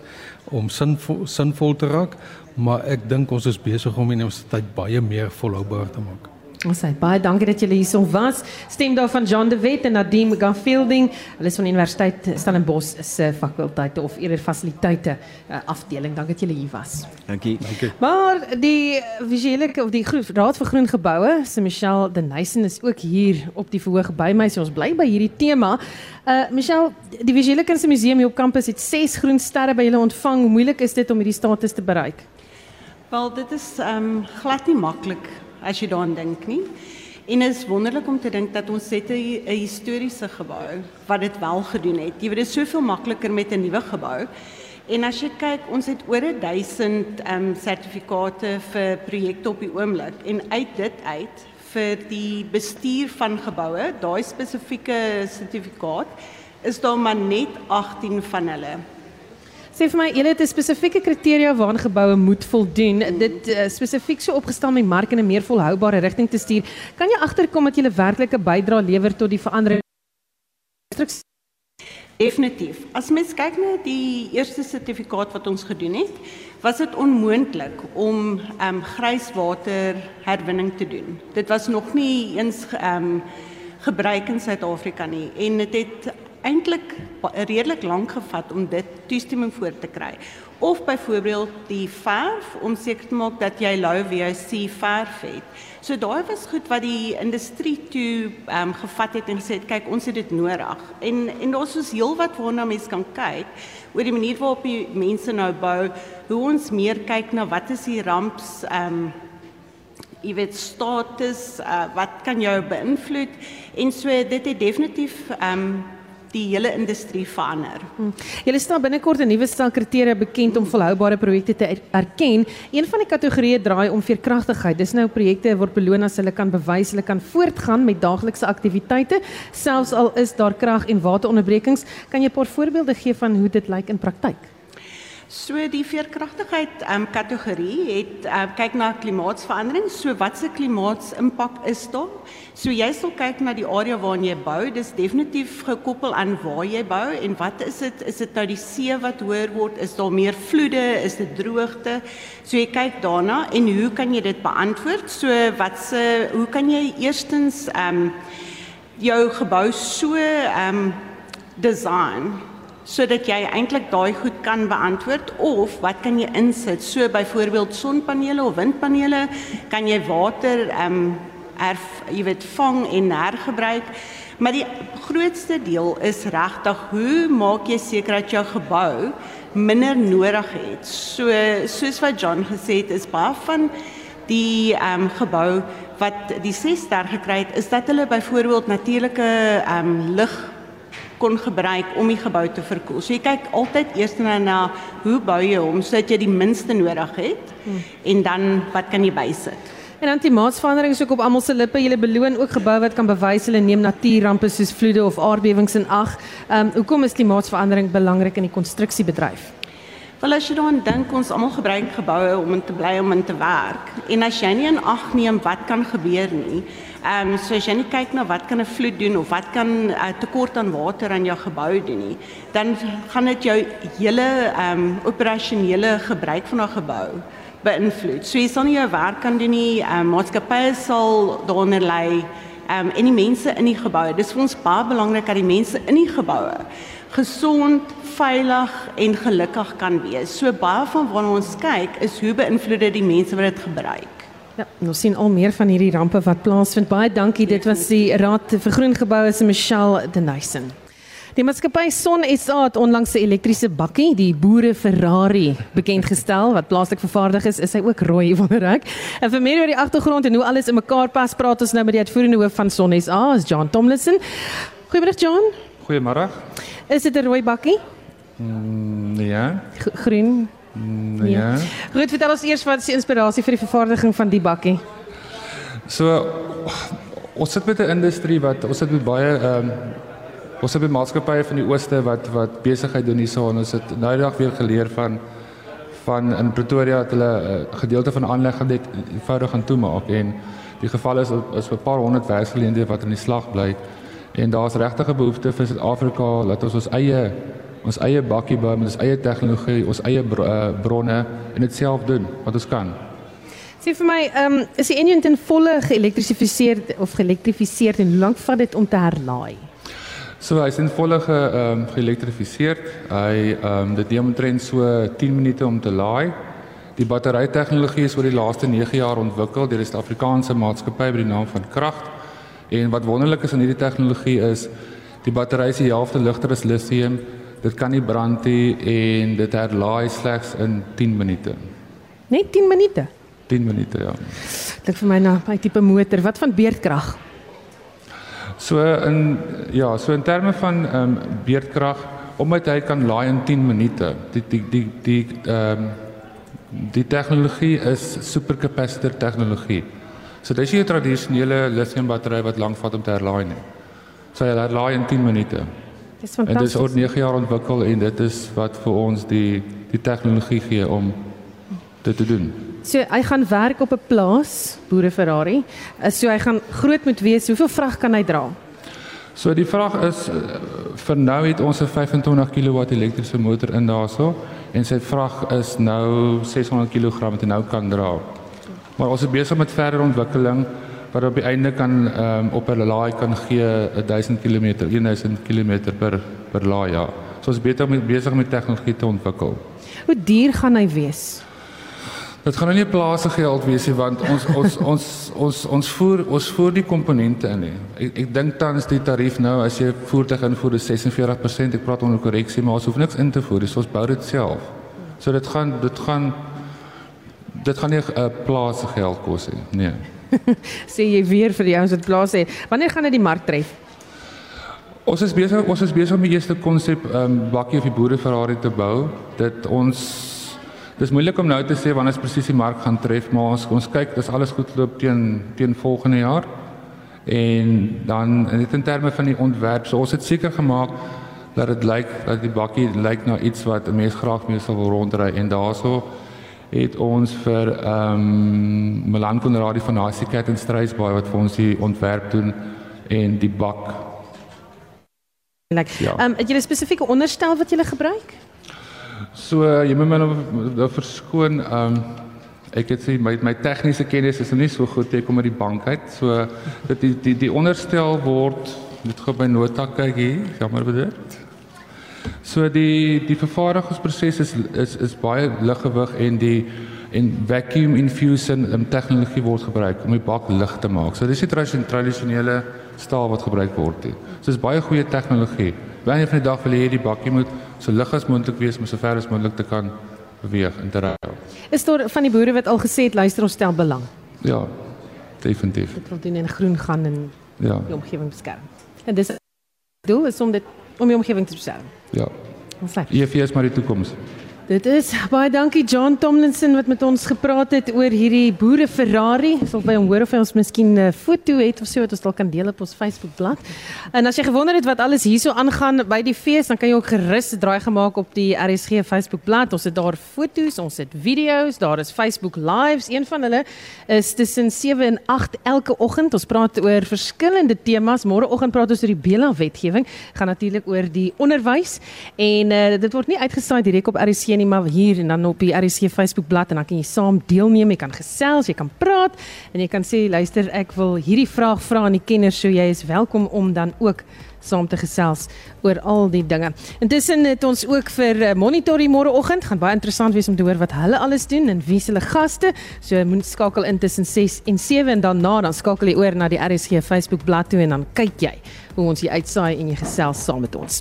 om sinvol sinvol te raak, maar ek dink ons is besig om die universiteit baie meer volhoubaar te maak. Ons sê baie dankie dat julle hierson was. Stem daar van John de Wet en Nadim Gafielding. Hulle is van Universiteit Stellenbosch se fakulteite of eerder fasiliteite uh, afdeling. Dankie dat julle hier was. Dankie. Dankie. Maar die visuele of die groep Raad vir Groen Geboue, se Michelle Denison is ook hier op die verhoog by my. So ons bly by hierdie tema. Uh Michelle, die Visuele Kunste Museum hier op kampus het 6 groen sterre by julle ontvang. Hoe moeilik is dit om hierdie status te bereik? Wel, dit is um, glad nie maklik as jy daaraan dink nie. En is wonderlik om te dink dat ons het 'n historiese gebou wat dit wel gedoen het. Jy weet dit is soveel makliker met 'n nuwe gebou. En as jy kyk, ons het oor 1000 ehm um, sertifikate vir projekte op die oomblik en uit dit uit vir die bestuur van geboue, daai spesifieke sertifikaat is daar maar net 18 van hulle Sê vir my, julle het 'n spesifieke kriteria waaraan geboue moet voldoen. Dit uh, spesifiek so opgestel met mark in 'n meer volhoubare rigting te stuur. Kan jy agterkom dat julle werklike bydrae lewer tot die verandering? Definitief. As mens kyk na die eerste sertifikaat wat ons gedoen het, was dit onmoontlik om ehm um, grijswater herwinning te doen. Dit was nog nie eens ehm um, gebruik in Suid-Afrika nie en dit het eintlik redelik lank gevat om dit toestemming voor te kry. Of byvoorbeeld die verf om seker te maak dat jy lou VOC verf het. So daai was goed wat die industrie toe ehm um, gevat het en gesê het kyk ons het dit nodig. En en daar's soos heelwat waarna mense kan kyk oor die manier waarop die mense nou bou, hoe ons meer kyk na wat is die ramps ehm um, jy weet status uh, wat kan jou beïnvloed en so dit het definitief ehm um, die hele industrie verander. Hmm. Julle stel binnekort 'n nuwe stel kriteria bekend om volhoubare projekte te er-, erken. Een van die kategorieë draai om veerkragtigheid. Dis nou projekte word beloon as hulle kan bewys hulle kan voortgaan met daaglikse aktiwiteite, selfs al is daar krag en wateronderbrekings. Kan jy 'n paar voorbeelde gee van hoe dit lyk in praktyk? So die veerkragtigheid um, kategorie het um, kyk na klimaatsverandering. So wat se klimaatsimpak is daar? So jy sal kyk na die area waarin jy bou. Dis definitief gekoppel aan waar jy bou en wat is dit? Is dit nou die see wat hoër word? Is daar meer vloede? Is dit droogte? So jy kyk daarna en hoe kan jy dit beantwoord? So wat se hoe kan jy eerstens ehm um, jou gebou so ehm um, design sodat jy eintlik daai goed kan beantwoord of wat kan jy insit? So byvoorbeeld sonpanele of windpanele kan jy water ehm um, erf jy weet vang en hergebruik. Maar die grootste deel is regtig hoe maak jy seker dat jou gebou minder nodig het? So soos wat John gesê het is baie van die ehm um, gebou wat die 6 ster gekry het is dat hulle byvoorbeeld natuurlike ehm um, lig kon gebruik om die gebou te verkoel. So jy kyk altyd eers na, na hoe bou jy hom sodat jy die minste nodig het hmm. en dan wat kan jy bysit? En dan die maatsverandering is ook op almal se lippe. Jy beloon ook gebou wat kan bewys hulle neem natuurrampe soos vloede of aardbewings in ag. Ehm um, hoekom is die maatsverandering belangrik in die konstruksiebedryf? Wel as jy dan dink ons almal gebruik geboue om in te bly om in te werk. En as jy nie in ag neem wat kan gebeur nie, ehm um, so as jy nie kyk na wat kan 'n vloed doen of wat kan 'n uh, tekort aan water aan jou gebou doen nie, dan gaan dit jou hele ehm um, operasionele gebruik van 'n gebou beïnvloed. So jy sal nie jou werk kan doen nie. Ehm um, maatskappye sal daaronder lê. Ehm um, en die mense in die geboue. Dis vir ons baie belangrik dat die mense in die geboue gesond, veilig en gelukkig kan wees. So baie van waarna ons kyk is hoe beïnvloed dit die mense wat dit gebruik. Ja, ons sien al meer van hierdie rampe wat plaasvind. Baie dankie. Dit was die Raad vir Groen Geboue se Michelle Denison. Die maatskappy Son SA het onlangs 'n elektriese bakkie, die Boere Ferrari, bekend gestel wat plaaslik vervaardig is. Is hy ook rooi wonder ek? En vir meer oor die agtergrond en hoe alles in mekaar pas, praat ons nou met die uitvoerende hoof van Son SA, is John Tomlinson. Goeiemôre John. Goeiemôre. Is dit 'n rooi bakkie? Mm, ja. G groen. Mm, ja. Goed, vertel ons eers wat is die inspirasie vir die vervaardiging van die bakkie? So ons sit met 'n industrie wat ons sit met baie ehm um, ons het met maatskappye van die ooste wat wat besigheid doen hierso en ons het nou dag weer geleer van van in Pretoria dat hulle 'n uh, eh, gedeelte van aanleg gaan net eenvoudig gaan toemaak en die geval is is 'n paar honderd werksgeleenthede wat in die slag bly en daar's regtig 'n behoefte vir Suid-Afrika dat ons ons eie ons eie bakkie bou met ons eie tegnologie, ons eie eh, bronne en dit self doen wat ons kan. Sê vir my, ehm um, is die enjin ten volle geelektrifiseer of geelektrifiseer en hoe lank vat dit om te herlaai? So hy is in volle ge ehm um, geelektrifiseer. Hy ehm um, dit neem omtrent so 10 minute om te laai. Die battery tegnologie is oor die laaste 9 jaar ontwikkel deur die Suid-Afrikaanse maatskappy by die naam van Kragt. En wat wonderlik is aan hierdie tegnologie is die battery die helfte ligter as lithium dit kan nie brand nie en dit herlaai slegs in 10 minute. Net 10 minute. 10 minute ja. Dit vir my na by tipe motor, wat van beerdkrag? So in ja, so in terme van ehm um, beerdkrag omdat hy kan laai in 10 minute. Die die die die ehm um, die tegnologie is supercapacitor tegnologie. So dis nie 'n tradisionele lithium battery wat lank vat om te herlaai nie. So hy herlaai in 10 minute. Dis fantasties. En dit is oor 9 jaar ontwikkel en dit is wat vir ons die die tegnologie gee om dit te doen. So hy gaan werk op 'n plaas, Boere Ferrari. Eh, so hy gaan groot moet wees. Hoeveel vrag kan hy dra? So die vraag is eh, vir nou het ons 'n 25 kW elektriese motor in daarso en sy vrag is nou 600 kg wat hy nou kan dra. Maar ons is besig met verdere ontwikkeling wat op die einde kan ehm um, op 'n laai kan gee 1000 km, 1000 km per per laai ja. So ons beter met besig met tegnologie te ontwikkel. Hoe duur gaan hy wees? Dit gaan nou nie plase geld wees nie want ons ons ons ons ons voer ons voer die komponente in nie. Ek ek dink tans die tarief nou as jy voertuig invoer is 46%, ek praat onder korreksie, maar ons hoef niks in te voer, dis ons bou dit self. So dit gaan dit gaan dit gaan nie 'n uh, plase geld kos nie. Nee. sê jy weer vir die ouens wat plaas het. Wanneer gaan dit die mark tref? Ons is besig ons is besig om die eerste konsep ehm um, bakkie of die boere Ferrari te bou. Dit ons dis moeilik om nou te sê wanneer presies die mark gaan tref, maar ons ons kyk dis alles goed loop teen teen volgende jaar. En dan net in terme van die ontwerp, so ons het seker gemaak dat dit lyk dat die bakkie lyk na iets wat 'n mens graag mee sal wil rondry en daaroor het ons vir ehm um, Milan Conradi van Nasicat en Struisbaai wat vir ons die ontwerp doen en die bak. Ehm ja. um, het jy 'n spesifieke onderstel wat jy gebruik? So jy moet my nou, nou verskoon ehm um, ek het sê my my tegniese kennis is nie so goed ek kom uit die bank uit. So dit die die die onderstel word moet gou by nota kyk hier, jammer dit. So die die vervaardigingsproses is is is baie liggewig en die en vacuum infusion um, tegnologie word gebruik om die bak lig te maak. So dis die tradisionele staal wat gebruik word hier. So dis baie goeie tegnologie. Wanneer van die dag wil jy hê die bakkie moet so lig as moontlik wees om so ver as moontlik te kan beweeg en te ry. Is daar van die boere wat al gesê het luister ons stel belang? Ja. Definitief. Dit wil doen in groen gaan en ja. die omgewing beskerm. En dis doel is om dit om die omgewing te beskerm. Ja. Ons sê. EV is maar die toekoms. Dit is baie dankie John Tomlinson wat met ons gepraat het oor hierdie boere Ferrari. Ek sal by hom hoor of hy ons miskien 'n foto het of so wat ons dalk kan deel op ons Facebook bladsy. En as jy gewonder het wat alles hierso aangaan by die fees, dan kan jy ook gerus draai gemaak op die RSG Facebook bladsy. Ons het daar foto's, ons het video's, daar is Facebook Lives. Een van hulle is tussen 7 en 8 elke oggend. Ons praat oor verskillende temas. Môreoggend praat ons oor die Bela wetgewing. Gaan natuurlik oor die onderwys en uh, dit word nie uitgesaai direk op RSG nie, maar hier en dan op die RSG Facebook bladsy en dan kan jy saam deelneem, jy kan gesels, jy kan praat en jy kan sê luister, ek wil hierdie vraag vra aan die kenners, so jy is welkom om dan ook saam te gesels oor al die dinge. Intussen het ons ook vir eh, Monitor môreoggend gaan baie interessant wees om te hoor wat hulle alles doen en wie se hulle gaste. So moet skakel intussen 6 en 7 en dan na dan skakel jy oor na die RSG Facebook bladsy toe en dan kyk jy hoe ons hier uitsaai en jy gesels saam met ons.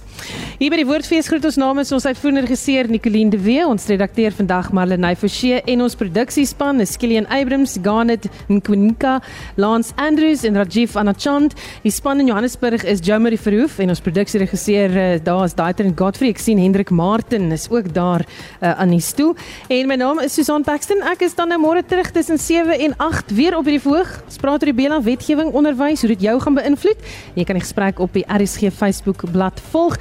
Hier by die Woordfees groet ons namens ons uitvoerende regisseur Nicoline de Wee, ons redakteur vandag Marlenae Forsie en ons produksiespan is Kilian Abrams, Garnet Nkwinika, Lance Andrews en Rajiv Anachand. Die span in Johannesburg is Jomery Verhoef en ons produksieregisseur uh, daar is Daiter en Godfrey. Ek sien Hendrik Martin is ook daar uh, aan die stoel. En my naam is Susan Paxton. Ek is dan nou môre terug tussen 7 en 8 weer op hierdie verhoog. Ons praat oor die Bela wetgewing onderwys, hoe dit jou gaan beïnvloed. Jy kan die gesprek op die RSG Facebook bladsy volg.